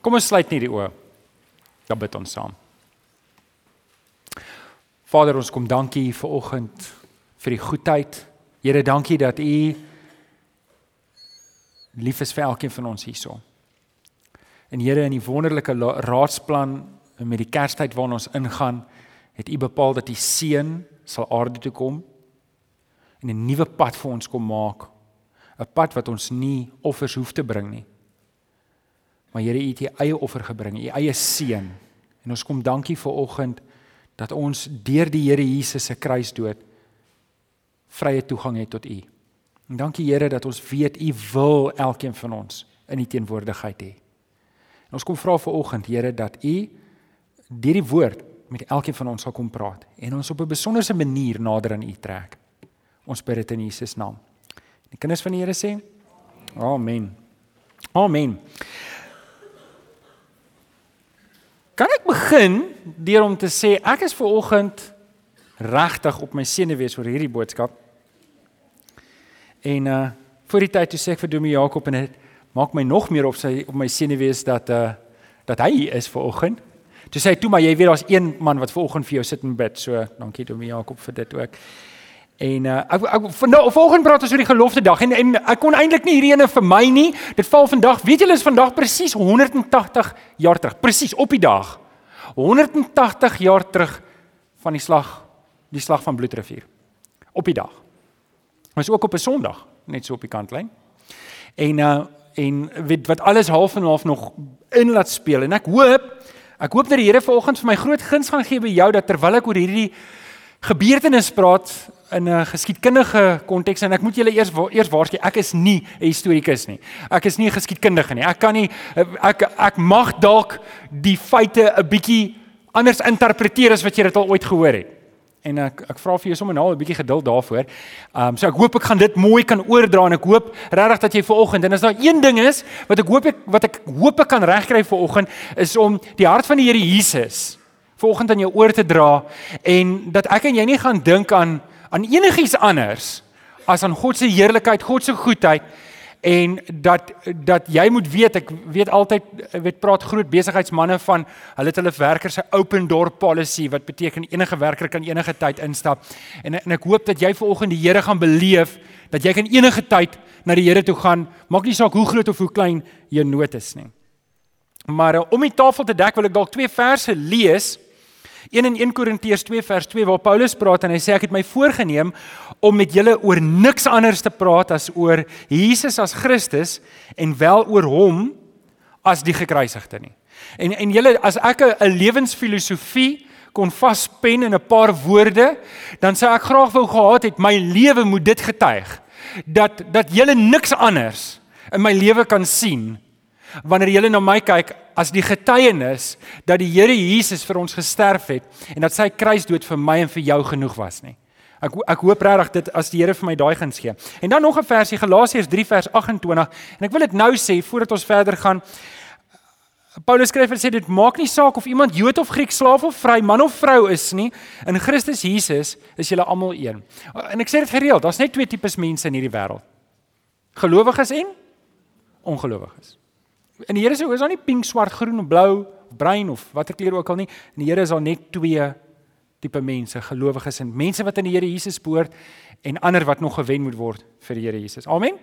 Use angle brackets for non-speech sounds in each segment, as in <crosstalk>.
Kom ons sluit net die oë. Dan bid ons saam. Vader, ons kom dankie vir oggend vir die goedheid. Here, dankie dat U lief is vir elkeen van ons hierso. En Here, in die wonderlike raadsplan met die Kerstyd waarna ons ingaan, het U bepaal dat die seun sal aarde toe kom en 'n nuwe pad vir ons kom maak. 'n Pad wat ons nie offers hoef te bring nie. Maar Here, U het U eie offer gebring, U eie seun. En ons kom dankie vir oggend dat ons deur die Here Jesus se kruisdood vrye toegang het tot U. En dankie Here dat ons weet U wil elkeen van ons in U teenwoordigheid hê. En ons kom vra vir oggend Here dat U deur die woord met elkeen van ons sal kom praat en ons op 'n besonderse manier nader aan U trek. Ons bid dit in Jesus naam. Die kinders van die Here sê: Amen. Amen. Kan ek begin deur om te sê ek is ver oggend regtig op my senuwees oor hierdie boodskap. En uh voor die tyd toe sê ek vir Domie Jakob en dit maak my nog meer op sy op my senuwees dat uh dat hy is ver oggend. Toe sê hy toe maar jy weet daar's een man wat ver oggend vir jou sit en bid. So dankie Domie Jakob vir dit ook. En uh ek ek vandag volgende praat ons oor die gelofte dag en en ek kon eintlik nie hierdie ene vir my nie. Dit val vandag. Weet julle is vandag presies 180 jaar terug. Presies op die dag. 180 jaar terug van die slag die slag van Bloedrivier. Op die dag was ook op 'n Sondag, net so op die kantlyn. En uh en weet wat alles half en half nog in laat speel en ek hoop ek hoop dat die Here vanoggend vir my groot guns gaan gee by jou dat terwyl ek oor hierdie gebeurtenis praat in 'n geskiedkundige konteks en ek moet julle eers eers waarsku ek is nie 'n historikus nie. Ek is nie 'n geskiedkundige nie. Ek kan nie ek ek mag dalk die feite 'n bietjie anders interpreteer as wat jy dit al ooit gehoor het. En ek ek vra vir jou sommer nou 'n bietjie geduld daarvoor. Ehm um, so ek hoop ek gaan dit mooi kan oordra en ek hoop regtig dat jy vanoggend en as daar een ding is wat ek hoop ek wat ek hoop ek kan regkry vanoggend is om die hart van die Here Jesus vanoggend aan jou oor te dra en dat ek en jy nie gaan dink aan aan enigiets anders as aan God se heerlikheid, God se goedheid en dat dat jy moet weet ek weet altyd weet praat groot besigheidsmense van hulle het hulle werkers se open door policy wat beteken enige werker kan enige tyd instap. En en ek hoop dat jy vanoggend die Here gaan beleef dat jy kan enige tyd na die Here toe gaan. Maak nie saak hoe groot of hoe klein jou nood is nie. Maar uh, om die tafel te dek wil ek dalk twee verse lees Een in 1 Korintiërs 2 vers 2 waar Paulus praat en hy sê ek het my voorgenem om met julle oor niks anders te praat as oor Jesus as Christus en wel oor hom as die gekruisigde nie. En en julle as ek 'n lewensfilosofie kon vaspen in 'n paar woorde, dan sou ek graag wou gehad het my lewe moet dit getuig dat dat julle niks anders in my lewe kan sien wanneer jy na my kyk as die getuienis dat die Here Jesus vir ons gesterf het en dat sy kruisdood vir my en vir jou genoeg was nie. Ek ek hoop regtig dit as die Here vir my daai gaan gee. En dan nog 'n versie Galasiërs 3 vers 28 en ek wil dit nou sê voordat ons verder gaan. Paulus skryf en sê dit maak nie saak of iemand Jood of Griek, slaaf of vry, man of vrou is nie. In Christus Jesus is julle almal een. En ek sê dit gereeld, daar's net twee tipes mense in hierdie wêreld. Gelowiges en ongelowiges. In die Here se oë is daar nie pink, swart, groen of blou bruin of watter kleur ook al nie. In die Here is daar net twee tipe mense, gelowiges en mense wat aan die Here Jesus behoort en ander wat nog gewen moet word vir die Here Jesus. Amen.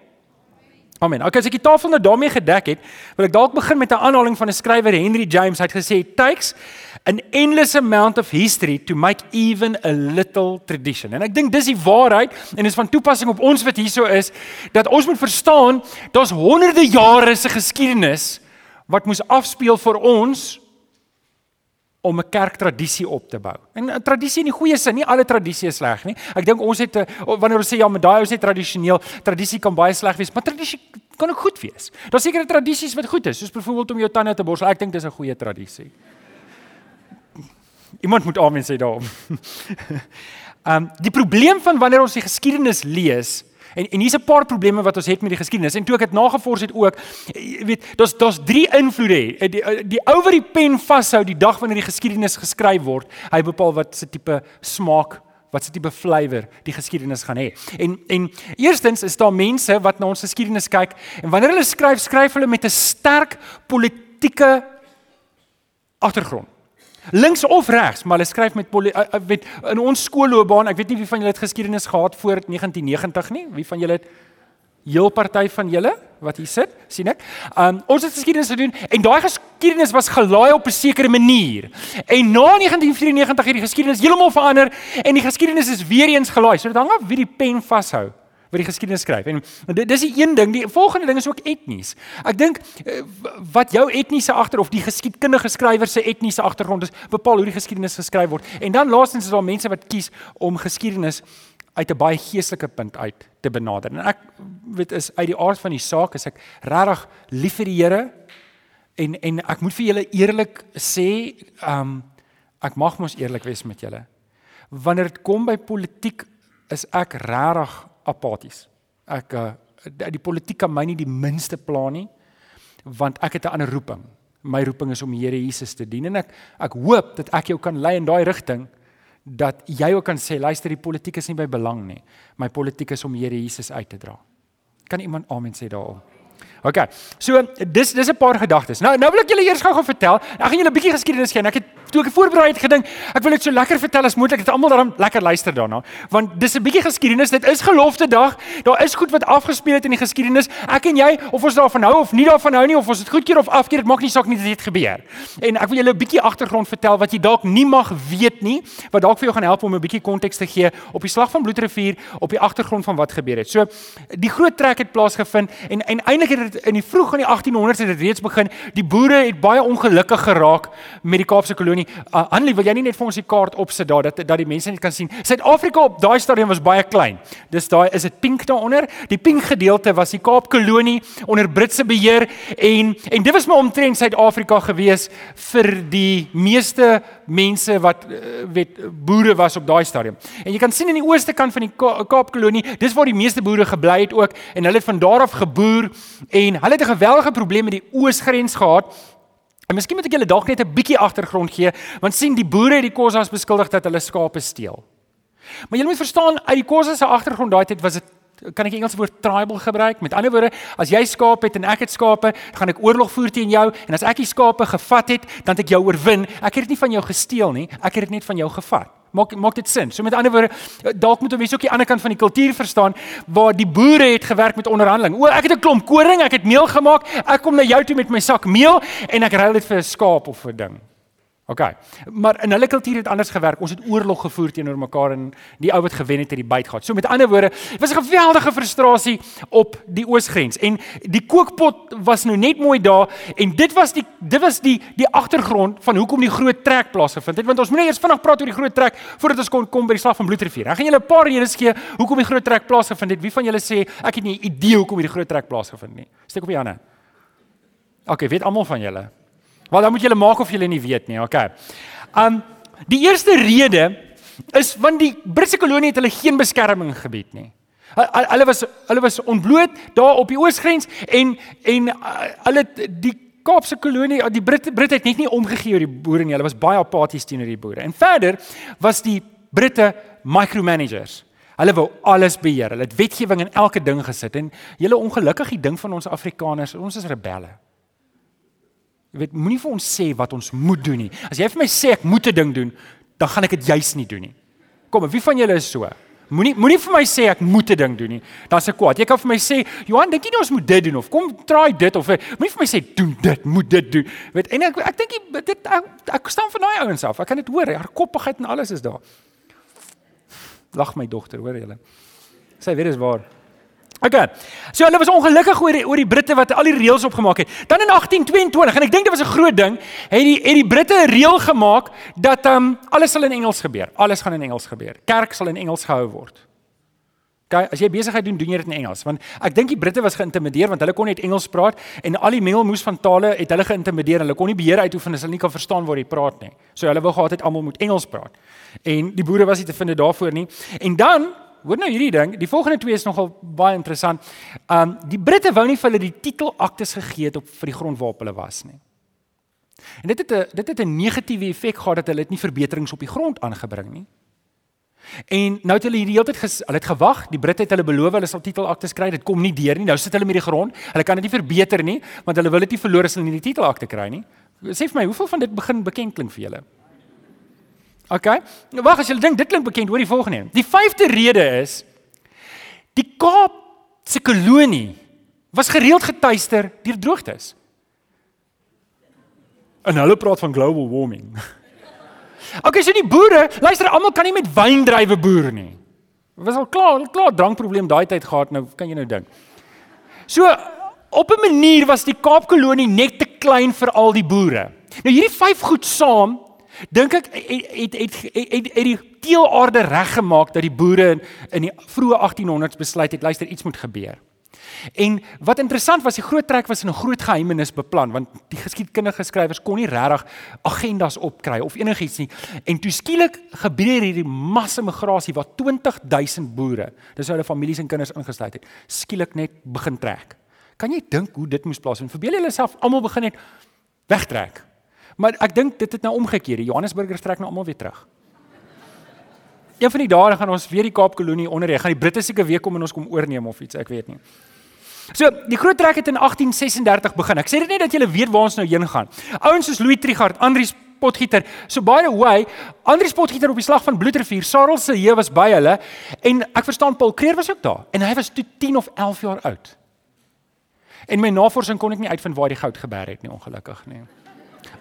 Amen. Okay, as ek die tafel nou daarmee gedek het, wil ek dalk begin met 'n aanhaling van 'n skrywer Henry James. Hy het gesê, "It takes an endless amount of history to make even a little tradition." En ek dink dis die waarheid en is van toepassing op ons wat hierso is, dat ons moet verstaan, daar's honderde jare se geskiedenis wat moes afspeel vir ons om 'n kerktradisie op te bou. En 'n tradisie in die goeie sin, nie alle tradisie is sleg nie. Ek dink ons het wanneer ons sê ja, maar daai is net tradisioneel, tradisie kan baie sleg wees, maar tradisie kan ook goed wees. Daar's sekere tradisies wat goed is, soos byvoorbeeld om jou tande te borsel. Ek dink dis 'n goeie tradisie. Iemand moet amen sê daarom. <laughs> Ehm um, die probleem van wanneer ons die geskiedenis lees, En en hier's 'n paar probleme wat ons het met die geskiedenis. En toe ek dit nagevors het ook, jy weet, daar's daar's drie invloede. Die die, die ou wat die pen vashou die dag wanneer die geskiedenis geskryf word, hy bepaal wat se tipe smaak wat se tipe flavour die geskiedenis gaan hê. En en eerstens is daar mense wat na ons geskiedenis kyk en wanneer hulle skryf, skryf hulle met 'n sterk politieke agtergrond. Links of regs, maar hulle skryf met met in ons skoolloopbaan, ek weet nie wie van julle het geskiedenis gehad voor 1990 nie. Wie van julle het heel party van julle wat hier sit, sien ek. Um ons het geskiedenis gedoen en daai geskiedenis was gelaai op 'n sekere manier. En na 1994 het die geskiedenis heeltemal verander en die geskiedenis is weer eens gelaai. So dit hang af wie die pen vashou wat die geskiedenis skryf. En dis die een ding, die volgende ding is ook etnies. Ek dink eh, wat jou etniese agter of die geskiedkundige skrywer se etniese agtergrond is, bepaal hoe die geskiedenis geskryf word. En dan laastens is daar mense wat kies om geskiedenis uit 'n baie geestelike punt uit te benader. En ek weet is uit die aard van die saak is ek regtig lief vir die Here en en ek moet vir julle eerlik sê, um ek mag mos eerlik wees met julle. Wanneer dit kom by politiek is ek regtig apaties. Ek uh, die politiek kan my nie die minste pla nie want ek het 'n ander roeping. My roeping is om die Here Jesus te dien en ek ek hoop dat ek jou kan lei in daai rigting dat jy ook kan sê luister die politiek is nie by belang nie. My politiek is om Here Jesus uit te dra. Kan iemand amen sê daaroor? OK. So dis dis 'n paar gedagtes. Nou nou wil ek julle eers gou-gou vertel. Ek gaan julle 'n bietjie geskiedenis gee. Ek het toe ek voorberei het gedink, ek wil dit so lekker vertel as moontlik dat almal daarom lekker luister daarna. Want dis 'n bietjie geskiedenis. Dit is gelofte dag. Daar is goed wat afgespeel het in die geskiedenis. Ek en jy, of ons daarvan hou of nie daarvan hou nie, of ons dit goedkeur of afkeer, dit maak nie saak nie, dit het gebeur. En ek wil julle 'n bietjie agtergrond vertel wat jy dalk nie mag weet nie, wat dalk vir jou gaan help om 'n bietjie konteks te gee op die slag van Bloedrivier, op die agtergrond van wat gebeur het. So, die groot trek het plaasgevind en en eintlik het dit in die vroeg in die 1800s het dit reeds begin. Die boere het baie ongelukkig geraak met die Kaapse kolonie. Uh, Annelie, wil jy nie net vir ons die kaart opsit daar dat dat die mense net kan sien. Suid-Afrika op daai stadium was baie klein. Dis daai is dit pink daaronder. Die pink gedeelte was die Kaapkolonie onder Britse beheer en en dit was maar omtrent Suid-Afrika gewees vir die meeste mense wat uh, weet boere was op daai stadium. En jy kan sien in die ooste kant van die Kaapkolonie, dis waar die meeste boere gebly het ook en hulle het van daar af geboer en hulle het 'n geweldige probleem met die oosgrens gehad. En miskien moet ek julle dalk net 'n bietjie agtergrond gee, want sien die boere het die Khoisas beskuldig dat hulle skape steel. Maar julle moet verstaan, uit die Khoisas se agtergrond daai tyd was dit kan ek Engelse woord tribal gebruik. Met ander woorde, as jy skape het en ek het skape, gaan ek oorlog voer teen jou en as ek die skape gevat het, dan het ek jou oorwin. Ek het dit nie van jou gesteel nie, ek het dit net van jou gevat. Maak maak dit sin. So met ander woorde, dalk moet mense ook die ander kant van die kultuur verstaan waar die boere het gewerk met onderhandeling. O, ek het 'n klomp koring, ek het meel gemaak. Ek kom na jou toe met my sak meel en ek ruil dit vir 'n skaap of 'n ding. OK. Maar in hulle kultuur het anders gewerk. Ons het oorlog gevoer teenoor mekaar en die ou wat gewen het het die byt gehad. So met ander woorde, was 'n geweldige frustrasie op die oosgrens. En die kookpot was nou net mooi daar en dit was die dit was die die agtergrond van hoekom die groot trek plaasgevind het. Want ons moet net eers vinnig praat oor die groot trek voordat ons kon kom by die slag van Bloedrivier. Ek gaan julle 'n paar redes gee hoekom die groot trek plaasgevind het. Wie van julle sê ek het nie 'n idee hoekom die groot trek plaasgevind nie? Steek op die hande. OK, weet almal van julle. Wel dan moet julle maak of julle nie weet nie, okay. Um die eerste rede is want die Britse kolonie het hulle geen beskerming gebied nie. Hulle was hulle was ontbloot daar op die oosgrens en en uh, hulle die Kaapse kolonie, die Britte Britte het net nie omgegee oor die boere nie. Hulle was baie apaties teenoor die boere. En verder was die Britte micromanagers. Hulle wou alles beheer. Hulle het wetgewing in elke ding gesit en julle ongelukkige ding van ons Afrikaners, ons is rebelle. Jy weet, moenie vir ons sê wat ons moet doen nie. As jy vir my sê ek moet 'n ding doen, dan gaan ek dit juis nie doen nie. Kom, wie van julle is so? Moenie moenie vir my sê ek moet 'n ding doen nie. Dan se kwaad. Jy kan vir my sê, "Johan, dink jy nie ons moet dit doen of kom try dit of moenie vir my sê doen dit, moet dit doen." Weet, en ek ek dink dit ek, ek staan van daai ouens af. Ek kan dit hoor, haar koppigheid en alles is daar. Lag my dogter, hoor julle. Sy weet dis waar. Okay. So hulle was ongelukkig oor die oor die Britte wat al die reëls opgemaak het. Dan in 1822 en ek dink dit was 'n groot ding, het die het die Britte 'n reël gemaak dat ehm um, alles sal in Engels gebeur. Alles gaan in Engels gebeur. Kerk sal in Engels gehou word. Okay, as jy besigheid doen, doen jy dit in Engels want ek dink die Britte was geïntimideer want hulle kon net Engels praat en al die meelmoes van tale het hulle geïntimideer. Hulle kon nie beheer uitoefen as hulle nie kan verstaan waar jy praat nie. So hulle wou gehad het almal moet Engels praat. En die boere was nie te vind daarvoor nie. En dan Hoor nou hierdie ding, die volgende twee is nogal baie interessant. Um die Britte wou nie vir hulle die titelaktes gegee het op vir die grond waarop hulle was nie. En dit het 'n dit het 'n negatiewe effek gehad dat hulle dit nie verbeterings op die grond aangebring nie. En nou het hulle hierdie hele tyd hulle het gewag, die Britte het hulle beloof hulle sal titelakte kry, dit kom nie deur nie. Nou sit hulle met die grond. Hulle kan dit nie verbeter nie, want hulle wil dit nie verloor as hulle nie die titelakte kry nie. Sê vir my, hoeveel van dit begin bekend klink vir julle? OK. Nou wag, as jy dink dit klink bekend, hoor die volgende. Die vyfde rede is die Kaap se kolonie was gereeld getuister deur droogtes. En hulle praat van global warming. <laughs> OK, so die boere, luister, almal kan nie met wyndrywe boer nie. Was al klaar, klaar drankprobleem daai tyd gehad, nou kan jy nou dink. So op 'n manier was die Kaapkolonie net te klein vir al die boere. Nou hierdie vyf goed saam dink ek het het het het, het die teelaarde reggemaak dat die boere in, in die vroeë 1800s besluit het luister iets moet gebeur. En wat interessant was, die groot trek was in 'n groot geheimenis beplan want die geskiedkundige skrywers kon nie regtig agendas opkry of enigiets nie. En toe skielik gebeur hierdie massa migrasie waar 20000 boere, dis hulle families en kinders ingesluit het, skielik net begin trek. Kan jy dink hoe dit moes plaasvind? Verbeel julle self almal begin net wegtrek. Maar ek dink dit het nou omgekeer. Die Johannesburgers trek nou almal weer terug. Een van die dae gaan ons weer die Kaapkolonie onder. Ek gaan die Britte seker weer kom en ons kom oorneem of iets, ek weet nie. So, die groot trek het in 1836 begin. Ek sê dit net dat julle weet waar ons nou heen gaan. Ouens soos Louis Trichardt, Andries Potgieter. So by the way, Andries Potgieter op die slag van Bloedrivier, Sarel se heer was by hulle en ek verstaan Paul Kreer was ook daar en hy was toe 10 of 11 jaar oud. En my navorsing kon ek nie uitvind waar die goud geberg het nie ongelukkig nie.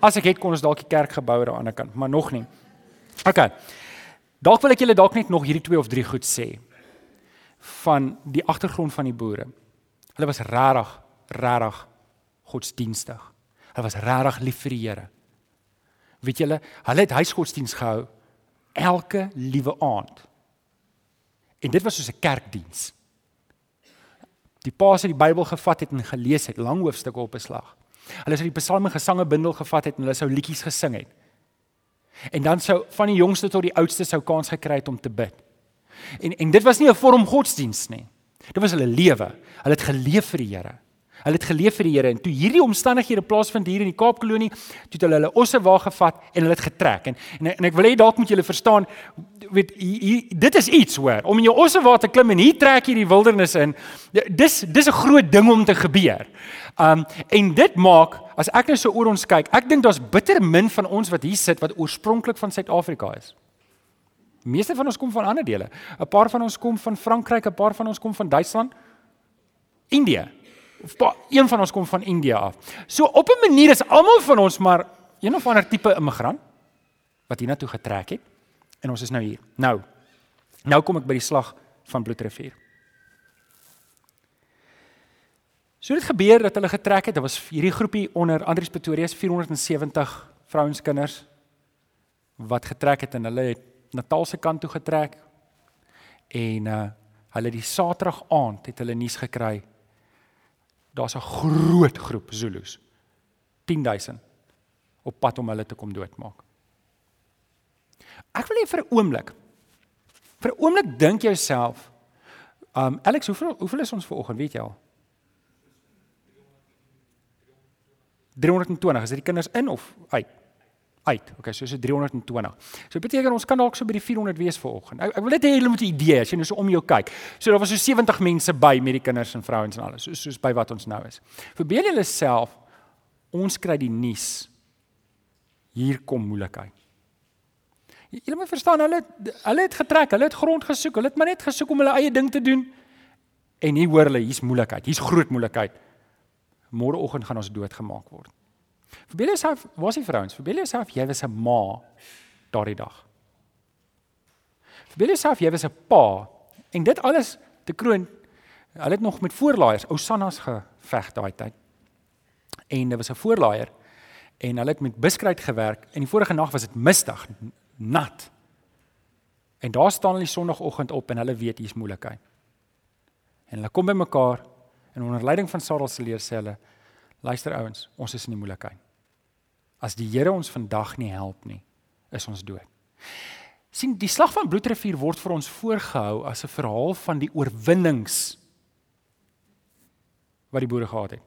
As ek het kon ons dalk die kerk gebou aan die ander kant, maar nog nie. OK. Dalk wil ek julle dalk net nog hierdie twee of drie goed sê van die agtergrond van die boere. Hulle was regtig, regtig godsdienstig. Hulle was regtig lief vir die Here. Weet julle, hulle het huisgodsdiens gehou elke liewe aand. En dit was soos 'n kerkdiens. Die paas het die Bybel gevat het en gelees het, lang hoofstukke op 'n slag. Hulle sou die psalme gesange bundel gevat het en hulle sou liedjies gesing het. En dan sou van die jongste tot die oudste sou kans gekry het om te bid. En en dit was nie 'n vorm godsdiens nie. Dit was hulle lewe. Hulle het geleef vir die Here. Hulle het geleef vir die Here en toe hierdie omstandighede plaasvind hier in die Kaapkolonie, toe het hulle hulle osse wa gevat en hulle het getrek. En en, en ek wil hê dalk moet julle verstaan, weet hier, dit is iets hoor. Om in jou osse wa te klim en hier trek jy die wildernis in. Dis dis 'n groot ding om te gebeur. Um en dit maak as ek nou so oor ons kyk, ek dink daar's bitter min van ons wat hier sit wat oorspronklik van Suid-Afrika is. Meeste van ons kom van ander dele. 'n Paar van ons kom van Frankryk, 'n paar van ons kom van Duitsland, Indië. Of paar, een van ons kom van Indië af. So op 'n manier is almal van ons maar een of ander tipe immigrant wat hiernatoe getrek het en ons is nou hier. Nou. Nou kom ek by die slag van Bloedrivier. So het gebeur dat hulle getrek het. Dit was hierdie groepie onder Andries Pretorius 470 vrouens kinders wat getrek het en hulle het Natal se kant toe getrek. En uh hulle die Saterdag aand het hulle nuus gekry. Daar's 'n groot groep Zulus. 10000 op pad om hulle te kom doodmaak. Ek wil net vir 'n oomblik vir 'n oomblik dink jouself, um Alex, hoeveel hoeveel is ons ver oggend, weet jy al? 320 is dit die kinders in of uit? Uit. Okay, so is dit 320. So beteken ons kan dalk so by die 400 wees vanoggend. Ek, ek wil net hê julle moet 'n idee as jy nou so om jou kyk. So daar was so 70 mense by met die kinders en vrouens en alles. So soos by wat ons nou is. Verbeel julle self ons kry die nuus. Hier kom moeilikheid. Julle moet verstaan hulle hulle het getrek, hulle het grond gesoek, hulle het maar net gesoek om hulle eie ding te doen. En hier hoor hulle, hier's moeilikheid. Hier's groot moeilikheid môreoggend gaan ons doodgemaak word. Verbeel jouself, was die vrouens, verbeel jouself jy was 'n ma daardie dag. Verbeel jouself jy was 'n pa en dit alles te kroon, hulle het nog met voorlaaiers, Osannas geveg daai tyd. En dit was 'n voorlaaier en hulle het met buskruit gewerk en die vorige nag was dit mistig, nat. En daar staan hulle sonoggend op en hulle weet hier's moeilikheid. En hulle kom by mekaar En onder leiding van Sarel se leer sê hulle: "Luister ouens, ons is in die moeilikheid. As die Here ons vandag nie help nie, is ons dood." sien die slag van Bloedrivier word vir ons voorgehou as 'n verhaal van die oorwinnings wat die boere gehad het.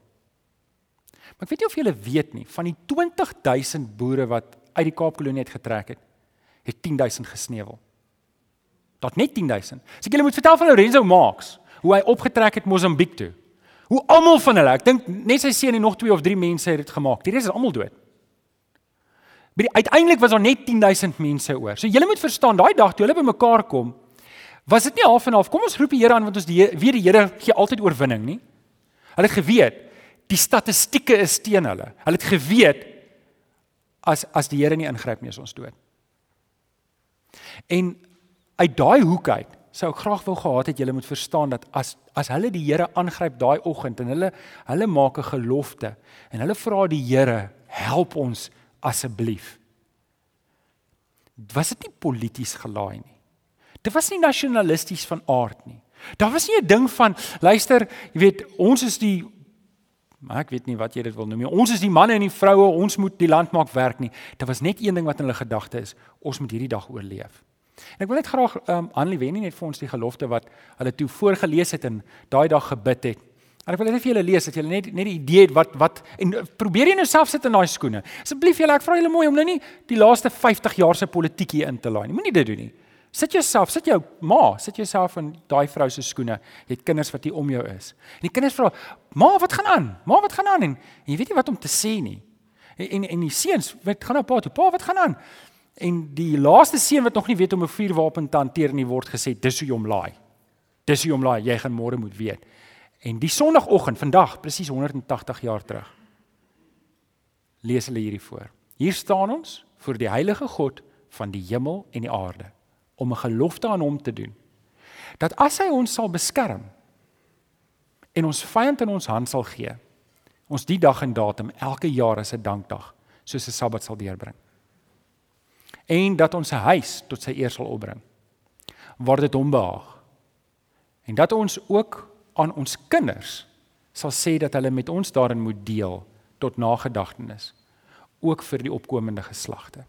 Maar ek weet nie of julle weet nie, van die 20000 boere wat uit die Kaapkolonie het getrek het, het 10000 gesneuwel. Daar't net 10000. As ek julle moet vertel van Lorenzo Marx, hoe hy opgetrek het Mosambiek toe. Hoe almal van hulle, ek dink net sy seun en nog 2 of 3 mense het dit gemaak. Die res is almal dood. Maar uiteindelik was daar net 10000 mense oor. So julle moet verstaan, daai dag toe hulle bymekaar kom, was dit nie half en half. Kom ons roep die Here aan want ons die weet die Here gee altyd oorwinning, nie? Hulle het geweet die statistieke is teen hulle. Hulle het geweet as as die Here nie ingryp nie is ons dood. En uit daai hoek uit sou ek graag wou gehad het julle moet verstaan dat as as hulle die Here aangryp daai oggend en hulle hulle maak 'n gelofte en hulle vra die Here help ons asseblief. Was dit nie polities gelaai nie. Dit was nie nasionalisties van aard nie. Daar was nie 'n ding van luister, jy weet, ons is die maar ek weet nie wat jy dit wil noem nie. Ons is die manne en die vroue, ons moet die land maak werk nie. Dit was net een ding wat in hulle gedagte is, ons moet hierdie dag oorleef. En ek wil net graag ehm um, Annelie Wennie net vir ons die gelofte wat hulle toe voorgeles het en daai dag gebid het. En ek wil net vir julle lees dat julle net net die idee het wat wat en probeer jy nou self sit in daai skoene. Asseblief julle, ek vra julle mooi om nou nie die laaste 50 jaar se politiek hier in te laai nie. Moenie dit doen nie. Sit jouself, sit jou ma, sit jouself in daai vrou se skoene. Jy het kinders wat hier om jou is. En die kinders vra: "Ma, wat gaan aan? Ma, wat gaan aan?" En, en jy weet nie wat om te sê nie. En en, en die seuns, wat gaan nou pa toe? Pa, wat gaan aan? En die laaste seun wat nog nie weet om 'n vuurwapen te hanteer nie word gesê: "Dis hoe jy hom laai. Dis hoe jy hom laai. Jy gaan môre moet weet." En die sonoggend, vandag, presies 180 jaar terug, lees hulle hierdie voor. Hier staan ons voor die heilige God van die hemel en die aarde om 'n gelofte aan hom te doen. Dat as hy ons sal beskerm en ons vyand in ons hand sal gee, ons die dag en datum elke jaar as 'n dankdag soos 'n Sabbat sal deurbring. En dat ons 'n huis tot sy eer sal opbring waar dit hom behaag. En dat ons ook aan ons kinders sal sê dat hulle met ons daarin moet deel tot nagedagtenis ook vir die opkomende geslagte.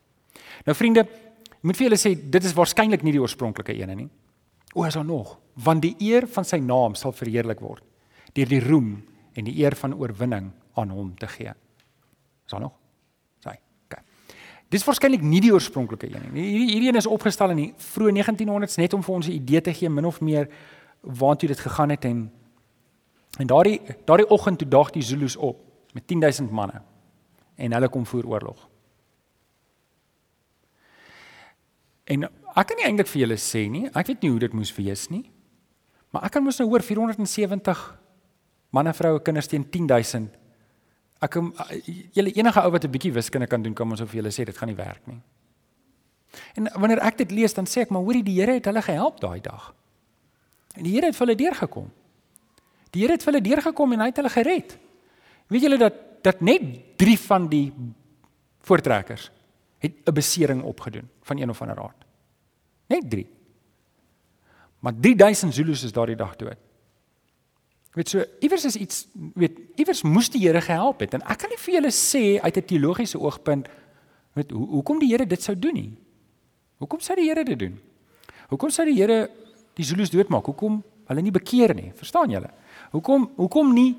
Nou vriende, moet vir julle sê dit is waarskynlik nie die oorspronklike ene nie. O, is daar nog, want die eer van sy naam sal verheerlik word deur die roem en die eer van oorwinning aan hom te gee. Is daar nog? Dis waarskynlik nie die oorspronklike een nie. Hierdie hierdie een is opgestel in die vroeë 1900s net om vir ons 'n idee te gee min of meer waartoe dit gegaan het en En daardie daardie oggend toe dag die Zulus op met 10000 manne en hulle kom voer oorlog. En ek kan nie eintlik vir julle sê nie, ek weet nie hoe dit moes wees nie. Maar ek kan mos nou hoor 470 manne, vroue, kinders teen 10000. Ek julle enige ou wat 'n bietjie wiskunde kan doen, kan ons of julle sê dit gaan nie werk nie. En wanneer ek dit lees, dan sê ek maar hoorie die Here het hulle gehelp daai dag. En die Here het vir hulle deurgekom. Die Here het vir hulle deurgekom en hy het hulle gered. Weet julle dat dat net 3 van die voortrekkers het 'n besering opgedoen van een of ander aard. Net 3. Maar 3000 Zulus is daardie dag dood. Weet so, iewers is iets, weet, iewers moes die Here gehelp het en ek kan nie vir julle sê uit 'n teologiese oogpunt weet hoe hoekom die Here dit sou doen nie. Hoekom sou die Here dit doen? Hoekom sou die Here die Zulus doodmaak? Hoekom hulle nie bekeer nie? Verstaan julle? Hoekom hoekom nie?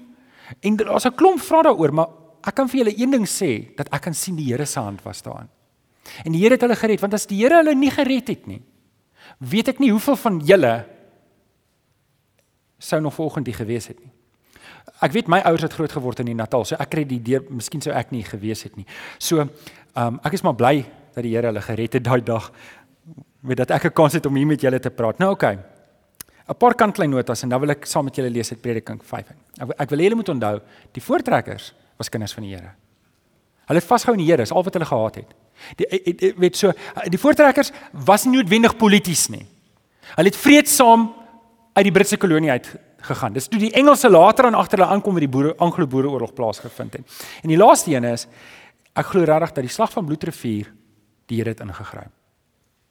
En daar's 'n klomp vrae daaroor, maar ek kan vir julle een ding sê dat ek kan sien die Here se hand was daarin. En die Here het hulle gered, want as die Here hulle nie gered het nie, weet ek nie hoeveel van julle sou nog volgende die gewees het nie. Ek weet my ouers het groot geword in die Natal, so ek kry die idee, miskien sou ek nie gewees het nie. So, ehm um, ek is maar bly dat die Here hulle gered het daai dag met dat ek 'n kans het om hier met julle te praat. Nou oké. Okay. 'n paar kantlyn notas en dan wil ek saam met julle lees uit Prediking 5. Ek, ek wil julle moet onthou, die voortrekkers was kinders van die Here. Hulle het vasgehou in die Here, is al wat hulle gehad het. Die eh, eh, weet so, die voortrekkers was nie noodwendig polities nie. Hulle het vreedsaam uit die Britse kolonie uit gegaan. Dis toe die Engelse later aan agter hulle aankom met die boere Anglo-Boereoorlog plaasgevind het. En die laaste een is ek glo regtig dat die slag van Bloedrivier die Here het ingegryp.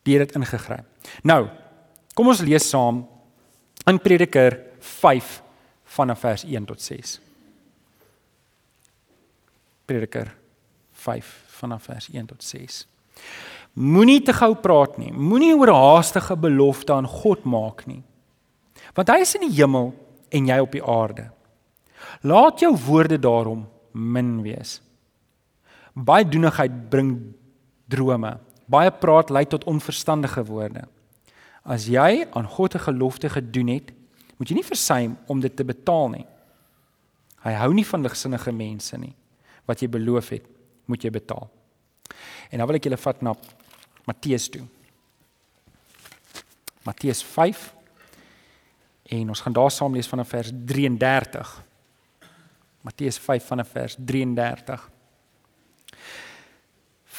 Die Here het ingegryp. Nou, kom ons lees saam in Prediker 5 vanaf vers 1 tot 6. Prediker 5 vanaf vers 1 tot 6. Moenie te gou praat nie. Moenie oor haastige belofte aan God maak nie. Want hy is in die hemel en jy op die aarde. Laat jou woorde daarom min wees. Baie doenigheid bring drome. Baie praat lei tot onverstandige woorde. As jy aan God 'n gelofte gedoen het, moet jy nie versuim om dit te betaal nie. Hy hou nie van ligsinnige mense nie. Wat jy beloof het, moet jy betaal. En dan wil ek julle vat na Matteus toe. Matteus 5 en ons gaan daar saam lees vanaf vers 33. Matteus 5 vanaf vers 33.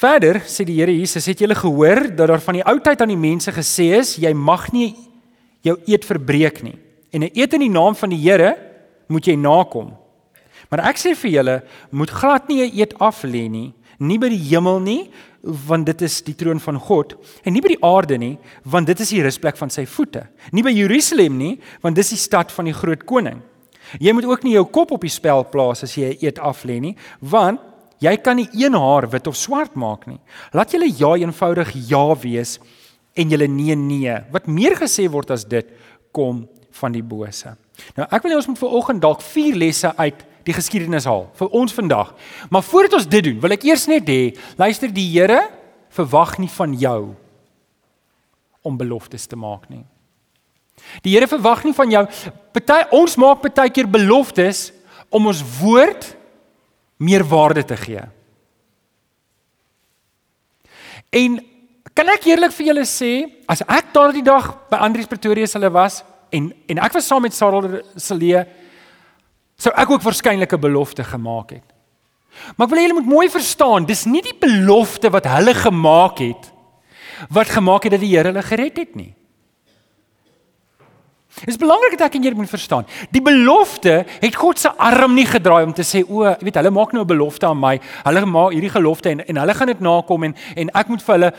Verder sê die Here Jesus, het julle gehoor dat daar van die ou tyd aan die mense gesê is, jy mag nie jou eed verbreek nie. En 'n eed in die naam van die Here moet jy nakom. Maar ek sê vir julle, moet glad nie 'n eed af lê nie, nie by die hemel nie, want dit is die troon van God, en nie by die aarde nie, want dit is die rusplek van sy voete. Nie by Jerusalem nie, want dis die stad van die groot koning. Jy moet ook nie jou kop op die spel plaas as jy 'n eed af lê nie, want Jy kan nie een haar wit of swart maak nie. Laat julle ja eenvoudig ja wees en julle nee nee. Wat meer gesê word as dit kom van die bose. Nou ek wil hê ons moet vir oggend dalk vier lesse uit die geskiedenis haal vir ons vandag. Maar voordat ons dit doen, wil ek eers net hê, luister die Here verwag nie van jou om beloftes te maak nie. Die Here verwag nie van jou party ons maak baie keer beloftes om ons woord meer waarde te gee. En kan ek eerlik vir julle sê, as ek daardie dag by Andrius Pretorius hulle was en en ek was saam met Sarel Celie, sou ek ook waarskynlik 'n belofte gemaak het. Maar ek wil julle moet mooi verstaan, dis nie die belofte wat hulle gemaak het wat gemaak het dat die Here hulle gered het nie. Dit is belangrik dat ek en jy moet verstaan. Die belofte het God se arm nie gedraai om te sê o, jy weet, hulle maak nou 'n belofte aan my. Hulle maak hierdie gelofte en en hulle gaan dit nakom en en ek moet vir hulle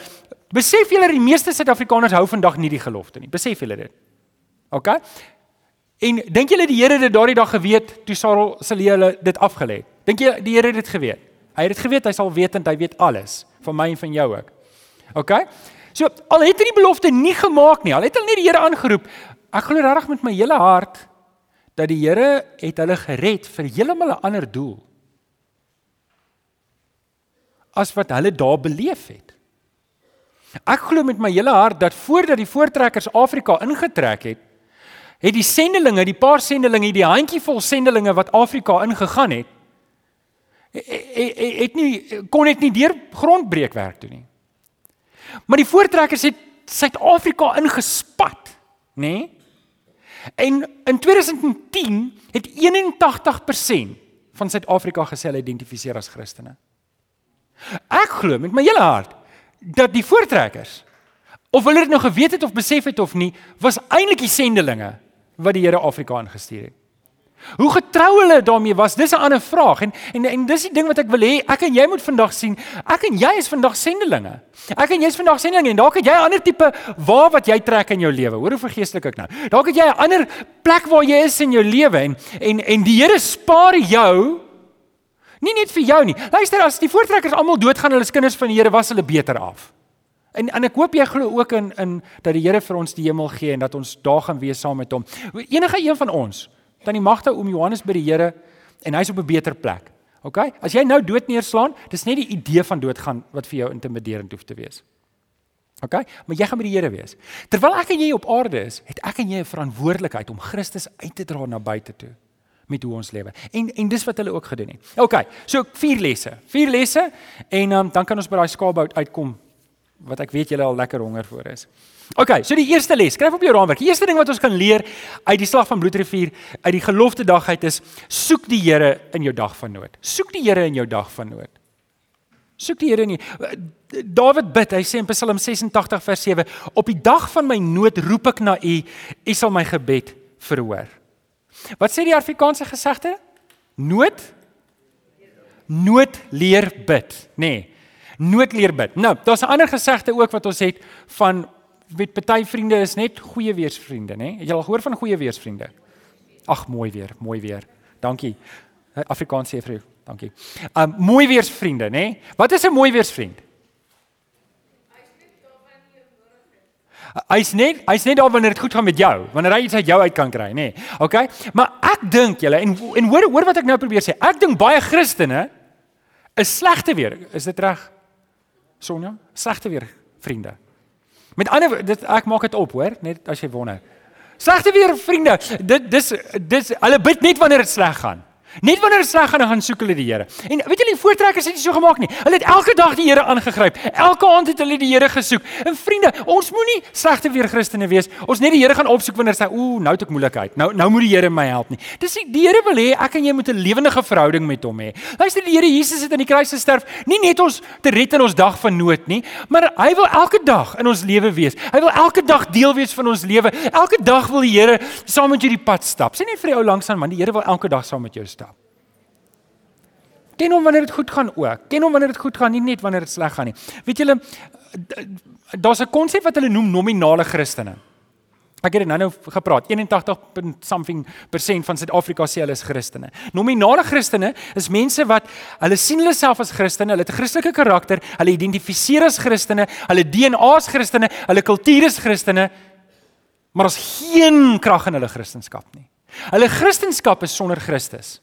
besef julle die meeste Suid-Afrikaners hou vandag nie die gelofte nie. Besef julle dit? OK? En dink julle die Here het daardie dag geweet toe Sarel se lewe dit afgelê het? Dink jy die Here het dit geweet? Hy het dit geweet, hy sal weet en hy weet alles van my en van jou ook. OK? So al het hy die belofte nie gemaak nie, al het hulle nie die Here aangeroep, Ek glo regtig met my hele hart dat die Here het hulle gered vir heeltemal 'n ander doel as wat hulle daar beleef het. Ek glo met my hele hart dat voordat die voortrekkers Afrika ingetrek het, het die sendelinge, die paar sendelinge, die handjievol sendelinge wat Afrika ingegaan het, het nie kon net nie deur grondbreekwerk doen nie. Maar die voortrekkers het Suid-Afrika ingespat, nê? Nee? En in 2010 het 81% van Suid-Afrika gesê hulle identifiseer as Christene. Ek glo met my hele hart dat die voortrekkers of hulle dit nou geweet het of besef het of nie, was eintlik die sendelinge wat die Here Afrika ingestuur het. Hoe getrou hulle daarmee was, dis 'n ander vraag. En en en dis die ding wat ek wil hê, ek en jy moet vandag sien. Ek en jy is vandag sendelinge. Ek en jy is vandag sendelinge en dalk het jy 'n ander tipe waar wat jy trek in jou lewe. Hoor hoe vergeestelik ek nou. Dalk het jy 'n ander plek waar jy is in jou lewe en en en die Here spaar jou nie net vir jou nie. Luister, as die voortrekkers almal doodgaan, hulle kinders van die Here was hulle beter af. En en ek hoop jy glo ook in in dat die Here vir ons die hemel gee en dat ons daar gaan wees saam met hom. Enige een van ons dan die magte om Johannes by die Here en hy's op 'n beter plek. OK? As jy nou dood neerslaan, dis net die idee van doodgaan wat vir jou intimiderend hoef te wees. OK? Maar jy gaan by die Here wees. Terwyl ek en jy op aarde is, het ek en jy 'n verantwoordelikheid om Christus uit te dra na buite toe met hoe ons lewe. En en dis wat hulle ook gedoen het. OK. So vier lesse. Vier lesse en um, dan kan ons by daai skaapbout uitkom wat ek weet julle al lekker honger vir is. OK, so die eerste les, skryf op jou raamwerk. Die eerste ding wat ons kan leer uit die slag van Bloedrivier, uit die gelofte dag uit is soek die Here in jou dag van nood. Soek die Here in jou dag van nood. Soek die Here nie. Dawid bid, hy sê in Psalm 86 vers 7, op die dag van my nood roep ek na U, U sal my gebed verhoor. Wat sê die Afrikaanse gesegde? Nood nood leer bid, nê. Nee, nood leer bid. Nou, daar's 'n ander gesegde ook wat ons het van weet party vriende is net goeie weersvriende, nê? Het jy al gehoor van goeie weersvriende? Ag, mooi weer, mooi weer. Dankie. Afrikaans sê vir jou, dankie. Um mooi weersvriende, nê? Wat is 'n mooi weersvriend? Hy's net hy's net daar wanneer dit goed gaan met jou, wanneer hy iets uit jou uit kan kry, nê. OK? Maar ek dink julle en en hoor hoor wat ek nou probeer sê. Ek dink baie Christene is slegte weer. Is dit reg? Sonja, slegte weer vriende. Met ander dit ek maak dit op, hoor, net as jy wonder. Slegte weer vriende, dit dis dis hulle bid net wanneer dit sleg gaan. Net wanneer dit sleg gaan, dan gaan soek hulle die Here. En weet julle, die voortrekkers het dit so gemaak nie. Hulle het elke dag die Here aangegryp. Elke aand het hulle die Here gesoek. En vriende, ons moenie slegte weer Christene wees. Ons net die Here gaan opsoek wanneer sê, "Ooh, nou het ek moeilikheid. Nou nou moet die Here my help nie." Dis die, die Here wil hê ek en jy moet 'n lewendige verhouding met hom hê. Luister, die Here Jesus het aan die kruis gesterf, nie net ons te red in ons dag van nood nie, maar hy wil elke dag in ons lewe wees. Hy wil elke dag deel wees van ons lewe. Elke dag wil die Here saam met jou die pad stap. Sê net vir jou langs aan man, die Here wil elke dag saam met jou stap. Ken hom wanneer dit goed gaan ook. Ken hom wanneer dit goed gaan, nie net wanneer dit sleg gaan nie. Weet julle daar's 'n konsep wat hulle noem nominale Christene. Ek het dit nou-nou gepraat. 81 something persent van Suid-Afrika sê hulle is Christene. Nominale Christene is mense wat hulle sien hulle self as Christene, hulle het 'n Christelike karakter, hulle identifiseer as Christene, hulle DNA is Christene, hulle kultuur is Christene, maar daar's geen krag in hulle Christendom nie. Hulle Christendom is sonder Christus.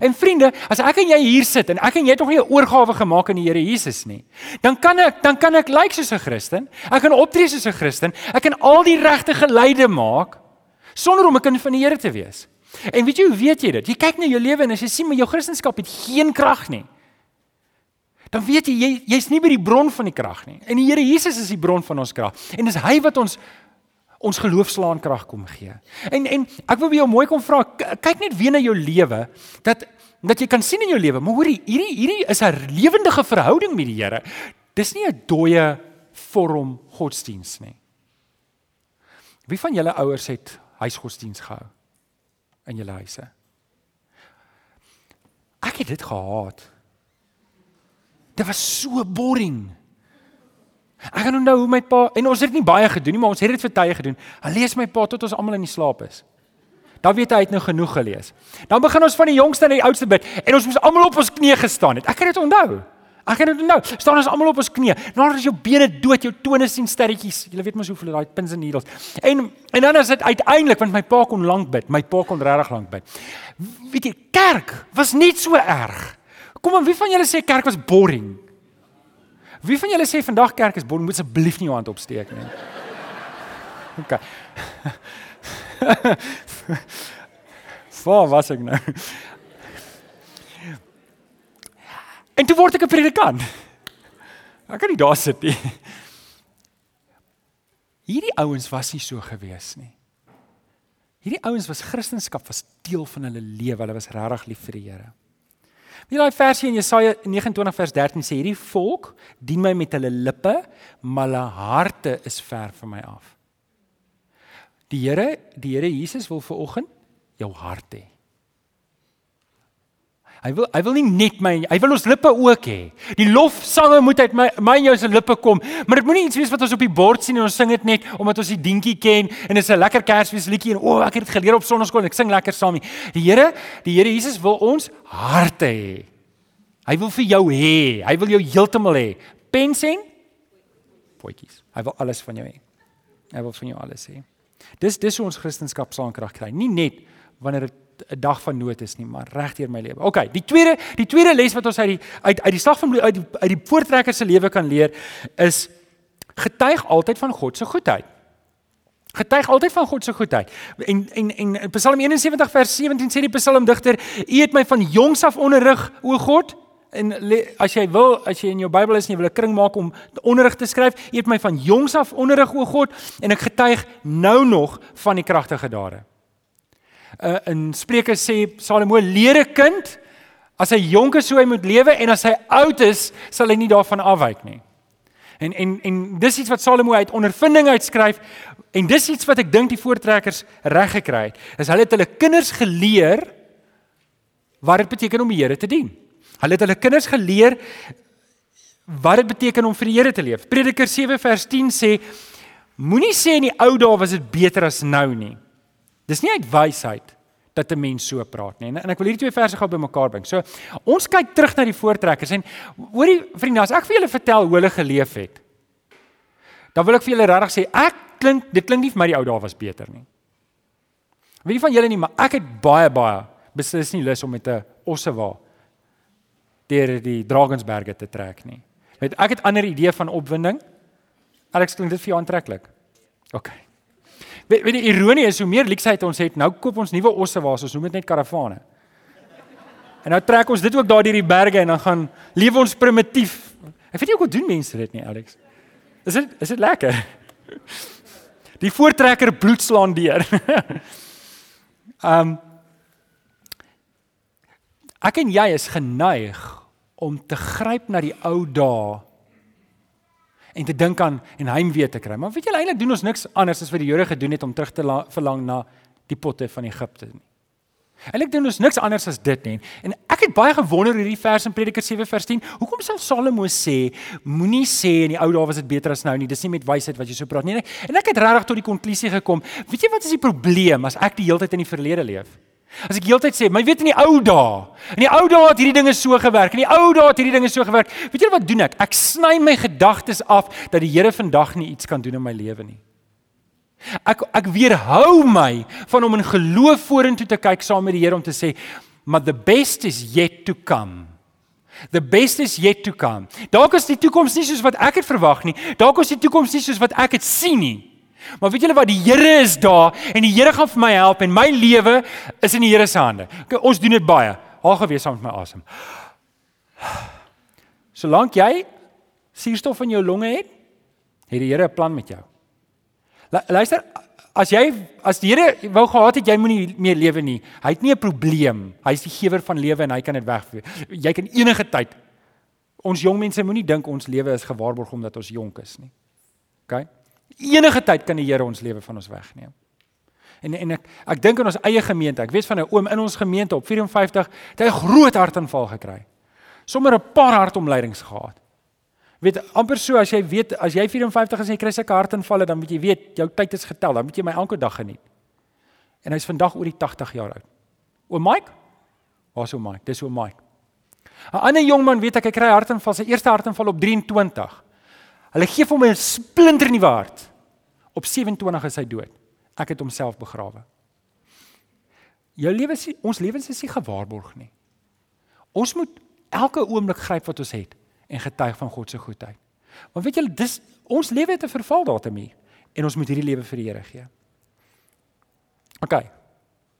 En vriende, as ek en jy hier sit en ek en jy het nog nie 'n oorgawe gemaak aan die Here Jesus nie, dan kan ek dan kan ek lyk like soos 'n Christen. Ek kan optree soos 'n Christen. Ek kan al die regte geleide maak sonder om 'n kind van die Here te wees. En weet jy hoe weet jy dit? Jy kyk na jou lewe en as jy sien maar jou Christendom het geen krag nie. Dan weet jy jy jy's nie by die bron van die krag nie. En die Here Jesus is die bron van ons krag. En dis hy wat ons ons geloofslaan krag kom gee. En en ek wil vir jou mooi kom vra, kyk net weer na jou lewe dat dat jy kan sien in jou lewe, maar hoorie, hierdie hierdie is 'n lewendige verhouding met die Here. Dis nie 'n dooie vorm godsdiens nie. Wie van julle ouers het huisgodsdiens gehou in julle huise? Ek het dit gehaat. Dit was so boring. Ek gaan onthou hoe my pa en ons het dit nie baie gedoen nie, maar ons het dit vir tye gedoen. Hy lees my pa tot ons almal in die slaap is. Dan weet hy hy het nou genoeg gelees. Dan begin ons van die jongste na die oudste bid en ons moes almal op ons knieë gestaan het. Ek kan dit onthou. Ek kan dit onthou. Staan ons almal op ons knieë. Nou as jou bene dood, jou tone sien sterretjies. Jy weet mos hoeveel daai pins en needles. En en dan is dit uiteindelik want my pa kon lank bid. My pa kon regtig lank bid. Weet jy, kerk was net so erg. Kom aan, wie van julle sê kerk was boring? Wie van julle sê vandag kerk is bon, moet asseblief nie jou hand opsteek nie. OK. <laughs> Waar was ek nou? En toe word ek 'n predikant. Ek kan nie daar sit nie. Hierdie ouens was nie so gewees nie. Hierdie ouens was Christendom was deel van hulle lewe. Hulle was regtig lief vir die Here. Wie daai versie in Jesaja 29 vers 13 sê hierdie volk dien my met hulle lippe, maar hulle harte is ver van my af. Die Here, die Here Jesus wil vir oggend jou hart hê. Hy wil hy wil nie net my hy wil ons lippe ook hê. Die lofsange moet uit my my en jou se lippe kom, maar dit moenie iets wees wat ons op die bord sien en ons sing dit net omdat ons die dingetjie ken en dit is 'n lekker Kersfees liedjie en o, oh, ek het dit geleer op sonnaskool en ek sing lekker saam. Die Here, die Here Jesus wil ons harte hê. Hy wil vir jou hê. Hy wil jou heeltemal hê. Pens en potjies. Hy wil alles van jou hê. Hy wil van jou alles hê. Dis dis hoe ons Christendom saankrag kry. Nie net wanneer dit 'n dag van nood is nie, maar regdeur my lewe. OK, die tweede die tweede les wat ons uit die uit uit die slag van uit die, uit die voortrekker se lewe kan leer is getuig altyd van God se goedheid. Getuig altyd van God se goedheid. En en en Psalm 71 vers 17 sê die psalmdigter: U het my van jongs af onderrig, o God. En as jy wil, as jy in jou Bybel is en jy wil 'n kring maak om onderrig te skryf, U het my van jongs af onderrig, o God, en ek getuig nou nog van die kragtige dade uh, in Spreuke sê Salomo leer 'n kind as hy jonk is hoe hy moet lewe en as hy oud is sal hy nie daarvan afwyk nie. En en en dis iets wat Salomo uit ondervinding uitskryf en dis iets wat ek dink die voortrekkers reg gekry het. Is hulle het hulle kinders geleer wat dit beteken om die Here te dien. Hulle het hulle kinders geleer wat dit beteken om vir die Here te leef. Prediker 7 vers 10 sê moenie sê in die ou dae was dit beter as nou nie. Dis nie uit wysheid dat 'n mens so praat nie. En ek wil hierdie twee verse gou bymekaar bring. So ons kyk terug na die voortrekkers en hoorie vriende, as ek vir julle vertel hoe hulle geleef het, dan wil ek vir julle regtig sê ek klink dit klink nie vir my die ou dae was beter nie. Wie van julle nie, maar ek het baie baie beslis nie lus om met 'n ossewa deur die Drakensberge te trek nie. Weet ek het ander idee van opwinding Alex, klink dit vir jou aantreklik? OK. Weet, weet die ironie is hoe meer leksheid ons het, nou koop ons nuwe osse waar ons noem dit net karavane. En nou trek ons dit ook daar deur die berge en dan gaan leef ons primitief. Ek weet nie hoe doen mense dit nie, Alex. Is dit is dit lekker? <laughs> Die voortrekker bloed slaan deur. <laughs> um Ek en jy is geneig om te gryp na die ou dae en te dink aan en heimwee te kry. Maar weet jy eintlik doen ons niks anders as wat die Jode gedoen het om terug te verlang na die potte van Egipte nie. Eintlik doen ons niks anders as dit nie. En ek het baie gewonder hierdie vers in Prediker 7 vers 10. Hoekom sal Salomo sê moenie sê in die ou dae was dit beter as nou nie. Dis nie met wysheid wat jy so praat nie. En ek het regtig tot die konklusie gekom. Weet jy wat is die probleem as ek die hele tyd in die verlede leef? As ek heeltyd sê, "Maar weet in die ou dae, in die ou dae het hierdie dinge so gewerk. In die ou dae het hierdie dinge so gewerk." Weet julle wat doen ek? Ek sny my gedagtes af dat die Here vandag nie iets kan doen in my lewe nie. Ek ek weerhou my van om in geloof vorentoe te kyk saam met die Here om te sê, "Maar the best is yet to come." The best is yet to come. Dalk is die toekoms nie soos wat ek het verwag nie. Dalk is die toekoms nie soos wat ek het sien nie. Maar weet julle wat die Here is daar en die Here gaan vir my help en my lewe is in die Here se hande. Okay, ons doen dit baie. Haal gewees saam met my asem. Solank jy suurstof in jou longe het, het die Here 'n plan met jou. Luister, as jy as die Here wou gehad het jy moenie meer lewe nie. Hy het nie 'n probleem. Hy is die gewer van lewe en hy kan dit wegvee. Jy kan enige tyd Ons jong mense moenie dink ons lewe is gewaarborg omdat ons jonk is nie. OK? Enige tyd kan die Here ons lewe van ons wegneem. En en ek ek dink aan ons eie gemeente. Ek weet van 'n oom in ons gemeente op 54 het hy 'n groot hartaanval gekry. Sommige 'n paar hartomleidings gehad. Weet amper so as jy weet as jy 54 is en jy kry sulke hartaanvalle dan moet jy weet jou tyd is getel. Dan moet jy my elke dag geniet. En hy's vandag oor die 80 jaar oud. Oom Mike? Waar's oom Mike? Dis oom Mike. 'n Ander jong man weet ek hy kry hartaanval, sy eerste hartaanval op 23. Hulle gee hom 'n splinter nuwe hart. Op 27 is hy dood. Ek het homself begrawe. Jou lewe is ons lewens is nie gewaarborg nie. Ons moet elke oomblik gryp wat ons het en getuig van God se goedheid. Want weet julle, dis ons lewe het 'n vervaldatum hier en ons moet hierdie lewe vir die Here gee. OK.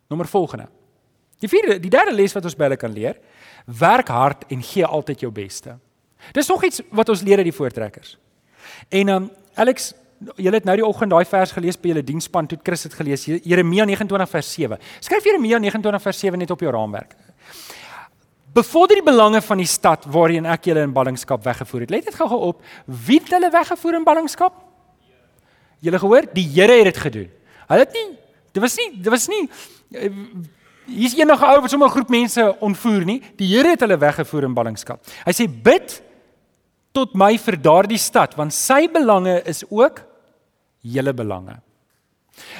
Nommer volgende. Die vierde, die derde les wat ons hulle kan leer, werk hard en gee altyd jou beste. Dis nog iets wat ons leer uit die voortrekkers. En um Alex, julle het nou die oggend daai vers gelees by julle diensspan toe Chris het gelees Jeremia 29 vers 7. Skryf Jeremia 29 vers 7 net op jou raamwerk. Bevorder die belange van die stad waarheen ek julle in ballingskap weggevoer het. Let dit gou-gou op. Wie het hulle weggevoer in ballingskap? Julle gehoor? Die Here het dit gedoen. Hulle het nie dit was nie dit was nie eh, hier's enige ou wat sommer 'n groep mense ontvoer nie. Die Here het hulle weggevoer in ballingskap. Hy sê bid tot my vir daardie stad want sy belange is ook julle belange.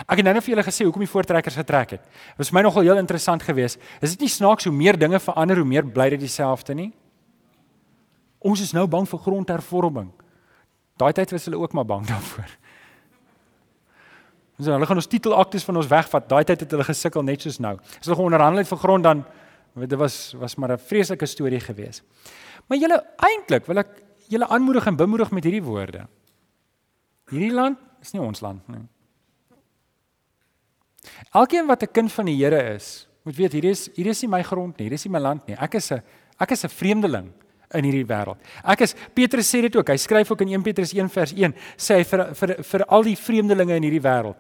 Ek het nou net vir julle gesê hoekom die voortrekkers getrek het. Dit was my nogal heel interessant geweest. Is dit nie snaaks hoe meer dinge verander hoe meer bly dit dieselfde nie? Ons is nou bang vir grondhervorming. Daai tyd was hulle ook maar bang <laughs> daarvoor. Ons hulle gaan ons titelaktes van ons wegvat. Daai tyd het hulle gesukkel net soos nou. As hulle onderhandel het vir grond dan dit was was maar 'n vreeslike storie geweest. Maar julle eintlik wil ek julle aanmoedig en bemoedig met hierdie woorde. Hierdie land is nie ons land nie. Elkeen wat 'n kind van die Here is, moet weet hier is hier is nie my grond nie, hier is nie my land nie. Ek is 'n ek is 'n vreemdeling in hierdie wêreld. Ek is Petrus sê dit ook. Hy skryf ook in 1 Petrus 1 vers 1 sê hy vir vir vir al die vreemdelinge in hierdie wêreld.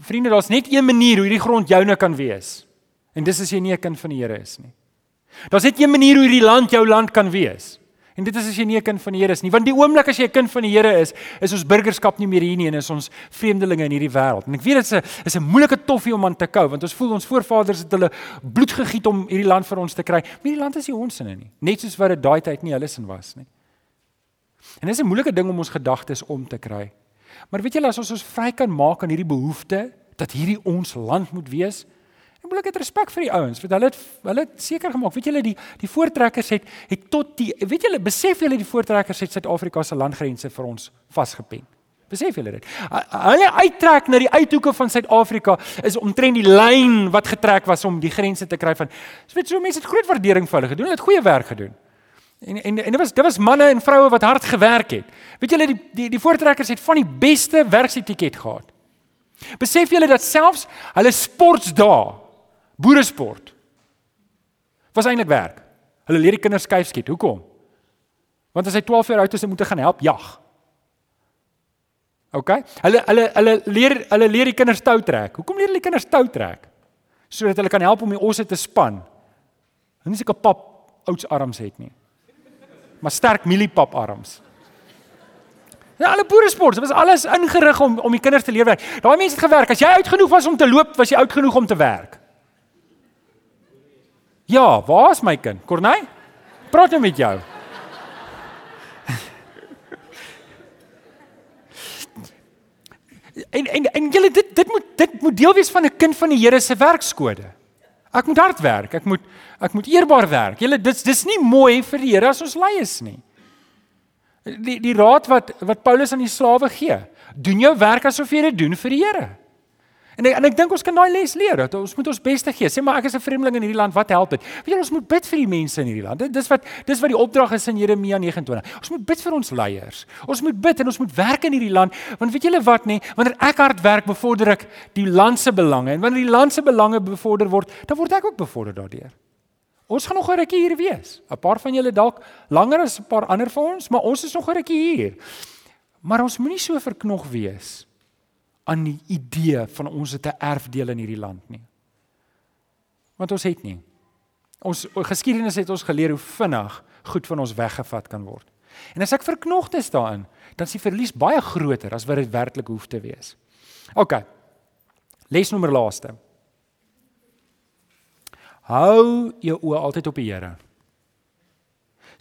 Vriende, daar's net een manier hoe hierdie grond joune kan wees. En dis as jy nie 'n kind van die Here is nie. Daar's net een manier hoe hierdie land jou land kan wees. En dit is as jy nie 'n kind van die Here is nie, want die oomblik as jy 'n kind van die Here is, is ons burgerskap nie meer hier nie en is ons vreemdelinge in hierdie wêreld. En ek weet dit is 'n is 'n moeilike toffie om aan te kou, want ons voel ons voorvaders het hulle bloed gegiet om hierdie land vir ons te kry. Maar hierdie land is nie ons sinne nie, net soos wat dit daai tyd nie hulle sin was nie. En dit is 'n moeilike ding om ons gedagtes om te kry. Maar weet julle as ons ons vry kan maak aan hierdie behoefte dat hierdie ons land moet wees, Ek wil ek het respek vir die ouens, want hulle het hulle het seker gemaak. Weet julle die die voortrekkers het het tot die weet julle besef julle die voortrekkers het Suid-Afrika se landgrense vir ons vasgepen. Besef julle dit? Hulle uittrek na die uithoeke van Suid-Afrika is omtrent die lyn wat getrek was om die grense te kry van. So weet so mense het groot waardering vir hulle gedoen. Hulle het goeie werk gedoen. En en en dit was dit was manne en vroue wat hard gewerk het. Weet julle die die die voortrekkers het van die beste werksetiket gehad. Besef julle dat selfs hulle sportsdae, boeresport was eintlik werk. Hulle leer die kinders skuif skiet. Hoekom? Want as hy 12 jaar oud is, moet hy gaan help jag. OK? Hulle hulle hulle leer hulle leer die kinders tou trek. Hoekom leer hulle die kinders tou trek? Sodat hulle kan help om die osse te span. Hulle seker pap ouds arms het nie. Maar sterk mieliepap arms. Ja, alle boeresport, dit was alles ingerig om om die kinders te leer werk. Daai mense het gewerk. As jy oud genoeg was om te loop, was jy oud genoeg om te werk. Ja, waar is my kind? Corneil? Praat nou met jou. En en en julle dit dit moet dit moet deel wees van 'n kind van die Here se werkskode. Ek moet hard werk. Ek moet ek moet eerbaar werk. Julle dis dis nie mooi vir die Here as ons lui is nie. Die die raad wat wat Paulus aan die slawe gee. Doen jou werk asof jy dit doen vir die Here. En en ek dink ons kan daai les leer dat ons moet ons beste gee. Sê maar ek is 'n vreemdeling in hierdie land, wat help dit? Weet jy ons moet bid vir die mense in hierdie land. Dit dis wat dis wat die opdrag is in Jeremia 29. Ons moet bid vir ons leiers. Ons moet bid en ons moet werk in hierdie land want weet julle wat nê, wanneer ek hard werk, bevorder ek die land se belange en wanneer die land se belange bevorder word, dan word ek ook bevorder daardeur. Ons gaan nog 'n rukkie hier wees. 'n Paar van julle dalk langer as 'n paar ander van ons, maar ons is nog 'n rukkie hier. Maar ons moenie so verknog wees aan die idee van ons het 'n erfdeel in hierdie land nie. Want ons het nie. Ons geskiedenis het ons geleer hoe vinnig goed van ons weggevat kan word. En as ek verknogte is daarin, dan is die verlies baie groter as wat dit werklik hoef te wees. OK. Lesnommer laaste. Hou jou oë altyd op die Here.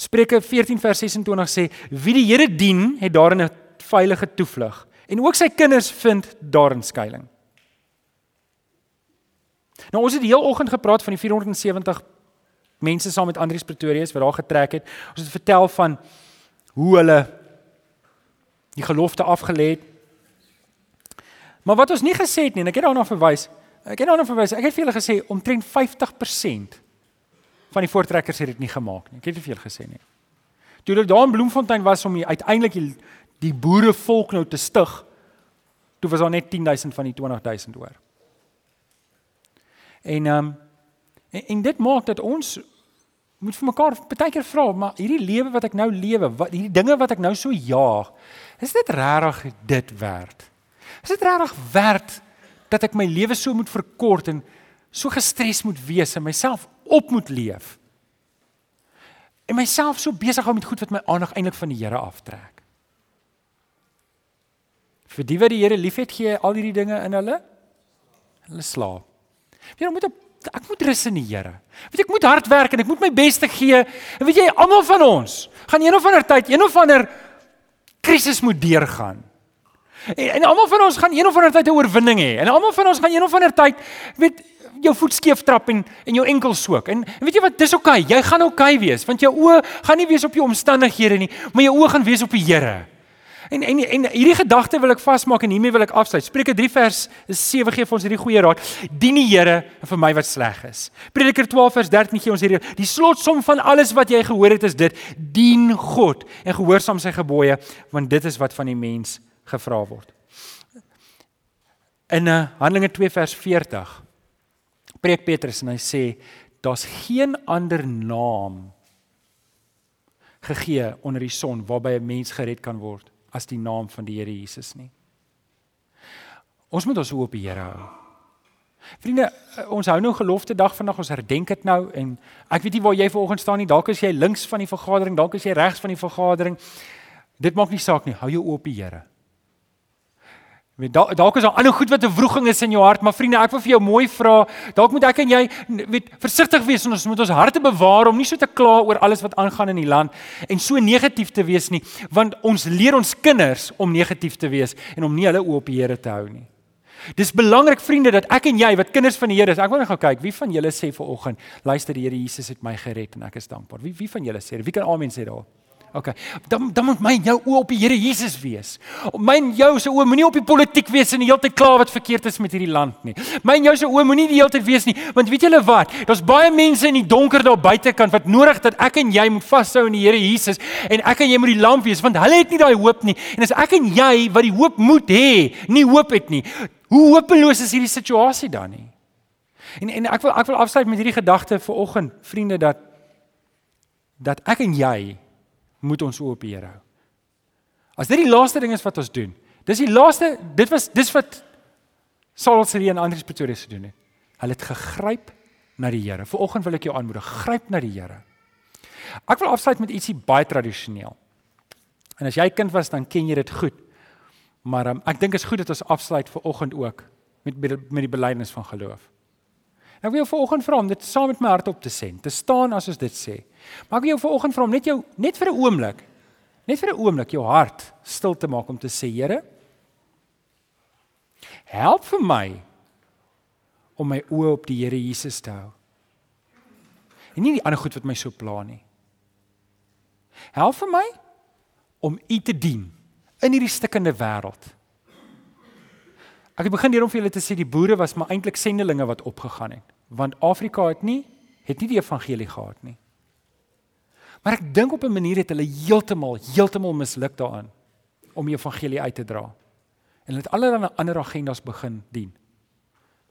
Spreuke 14 vers 26 sê: Wie die Here dien, het daarin 'n veilige toevlug en ook sy kinders vind daarin skuilings. Nou ons het die hele oggend gepraat van die 470 mense saam met Andrius Pretorius wat daar getrek het. Ons het vertel van hoe hulle die gelofte afgelê het. Maar wat ons nie gesê het nie, en ek het daarna verwys. Ek het daarna verwys. Ek het vir julle gesê omtrent 50% van die voortrekkers het dit nie gemaak nie. Ek het dit vir julle gesê nie. Toe hulle daar in Bloemfontein was om uiteindelik die boerevolk nou te stig, toe was daar net 10000 van die 20000 oor. En ehm um, en, en dit maak dat ons moet vir mekaar baie keer vra, maar hierdie lewe wat ek nou lewe, wat hierdie dinge wat ek nou so jaag, is dit regtig dit werd? Is dit regtig werd dat ek my lewe so moet verkort en so gestres moet wees en myself op moet leef? En myself so besig hou met goed wat my aandag eintlik van die Here aftrek. Vir die wat die Here liefhet, gee al hierdie dinge in hulle hulle slaap. Jy moet op, ek moet rus in die Here. Weet jy ek moet hard werk en ek moet my bes te gee. En weet jy almal van ons gaan een of ander tyd, een of ander krisis moet deurgaan. En, en almal van ons gaan een of ander tyd 'n oorwinning hê. En almal van ons gaan een of ander tyd weet jou voet skeef trap en en jou enkel soek. En, en weet jy wat, dis oukei. Okay. Jy gaan oukei okay wees want jou oë gaan nie wees op jou omstandighede nie, maar jou oë gaan wees op die Here. En en en hierdie gedagte wil ek vasmaak en hiermee wil ek afsluit. Spreuke 3 vers 7 gee vir ons hierdie goeie raad. Dien die Here vir my wat sleg is. Prediker 12 vers 13 gee ons hierdie die slotsom van alles wat jy gehoor het is dit: dien God en gehoorsaam sy gebooie, want dit is wat van die mens gevra word. In uh, Handelinge 2 vers 40 preek Petrus en hy sê daar's geen ander naam gegee onder die son waarby 'n mens gered kan word as die naam van die Here Jesus nie. Ons moet ons op die Here hou. Vriende, ons hou nou gelofte dag vandag, ons herdenk dit nou en ek weet nie waar jy vanoggend staan nie. Dalk is jy links van die vergadering, dalk is jy regs van die vergadering. Dit maak nie saak nie. Hou jou op die Here. Weet dalk dalk is daar ander goed wat 'n wroging is in jou hart, maar vriende, ek wil vir jou mooi vra, dalk moet ek en jy weet versigtig wees en ons moet ons harte bewaar om nie so te kla oor alles wat aangaan in die land en so negatief te wees nie, want ons leer ons kinders om negatief te wees en om nie hulle oop die Here te hou nie. Dis belangrik vriende dat ek en jy wat kinders van die Here is, ek wil net gou kyk, wie van julle sê ver oggend, luister die Here Jesus het my gered en ek is dankbaar. Wie wie van julle sê, wie kan amen sê daar? Okay. Dan dan moet my jou oë op die Here Jesus wees. My en jou se oë moenie op die politiek wees en die hele tyd kla wat verkeerd is met hierdie land nie. My en jou se oë moenie die hele tyd wees nie, want weet julle wat? Daar's baie mense in die donker daar buitekant wat nodig dat ek en jy moet vashou in die Here Jesus en ek en jy moet die lamp wees want hulle het nie daai hoop nie. En as ek en jy wat die hoop moet hê, nie hoop het nie, hoe hopeloos is hierdie situasie dan nie? En en ek wil ek wil afsluit met hierdie gedagte vir oggend, vriende, dat dat ek en jy moet ons oop hier hou. As dit die laaste ding is wat ons doen. Dis die laaste, dit was dis wat Saul se en Andrius Pretorius gedoen het. Hulle het gegryp na die Here. Vanoggend wil ek jou aanmoedig, gryp na die Here. Ek wil afsluit met ietsie baie tradisioneel. En as jy kind was, dan ken jy dit goed. Maar um, ek dink is goed dat ons afsluit vanoggend ook met met die belydenis van geloof. Ek wil jou vanoggend vra om dit saam met my hart op te sê, te staan as ons dit sê. Maar ek wil jou vanoggend vra om net jou net vir 'n oomblik, net vir 'n oomblik jou hart stil te maak om te sê, Here, help vir my om my oë op die Here Jesus te hou. En nie die ander goed wat my so pla nie. Help vir my om U te dien in hierdie stikkende wêreld. Ek het begin hierom vir julle te sê die boere was maar eintlik sendelinge wat opgegaan het, want Afrika het nie het nie die evangelie gehad nie. Maar ek dink op 'n manier het hulle heeltemal heeltemal misluk daaraan om die evangelie uit te dra. En hulle het allerlei ander agendas begin dien.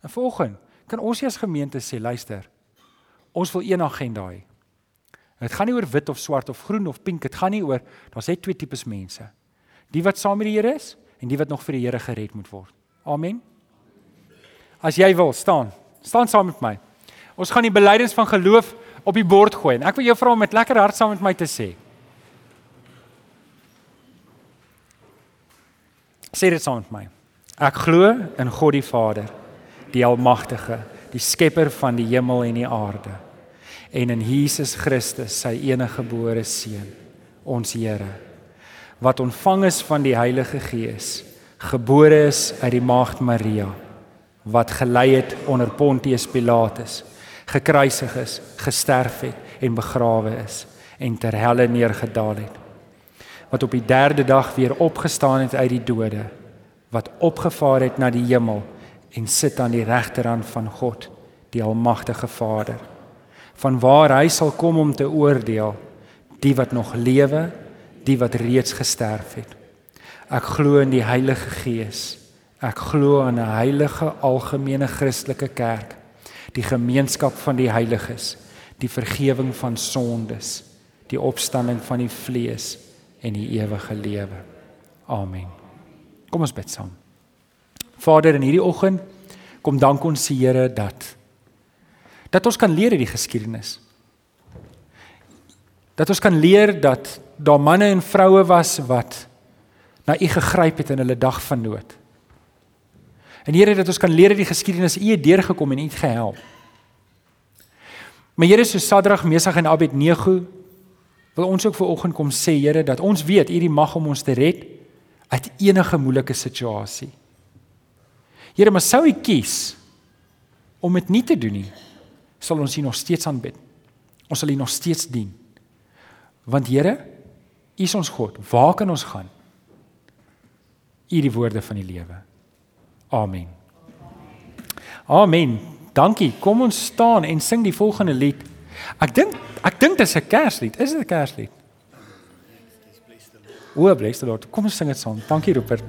En volgens kan ons as gemeente sê, luister. Ons wil een agenda hê. Dit gaan nie oor wit of swart of groen of pink, dit gaan nie oor daar's net twee tipes mense. Die wat saam met die Here is en die wat nog vir die Here gered moet word. Amen. As jy wil staan, staan saam met my. Ons gaan die belydenis van geloof op die bord gooi en ek wil jou vra om met lekker hart saam met my te sê. Sê dit saam met my. Ek glo in God die Vader, die almagtige, die skepper van die hemel en die aarde en in Jesus Christus, sy enige gebore seun, ons Here, wat ontvang is van die Heilige Gees gebore is uit die maagd Maria wat gelei het onder Pontius Pilatus gekruisig is gesterf het en begrawe is en ter helle neergedaal het wat op die 3de dag weer opgestaan het uit die dode wat opgevaar het na die hemel en sit aan die regterhand van God die almagtige Vader van waar hy sal kom om te oordeel die wat nog lewe die wat reeds gesterf het Ek glo in die Heilige Gees. Ek glo aan 'n heilige algemene Christelike kerk, die gemeenskap van die heiliges, die vergifnis van sondes, die opstanding van die vlees en die ewige lewe. Amen. Kom ons bid saam. Vader, in hierdie oggend kom dank ons die Here dat dat ons kan leer uit die geskiedenis. Dat ons kan leer dat daar manne en vroue was wat na u gegryp het in hulle dag van nood. En Here dat ons kan leer uit die geskiedenis u het deurgekom en u het gehelp. Maar Here so Sadrag, Mesach en Abednego wil ons ook ver oggend kom sê Here dat ons weet u die mag om ons te red uit enige moeilike situasie. Here, maar sou u kies om dit nie te doen nie, sal ons u nog steeds aanbid. Ons sal u nog steeds dien. Want Here, u is ons God. Waar kan ons gaan? U die woorde van die lewe. Amen. Amen. Dankie. Kom ons staan en sing die volgende lied. Ek dink ek dink dit is 'n Kerslied. Is dit 'n Kerslied? O, bless the Lord. Kom ons sing dit saam. Dankie Rupert.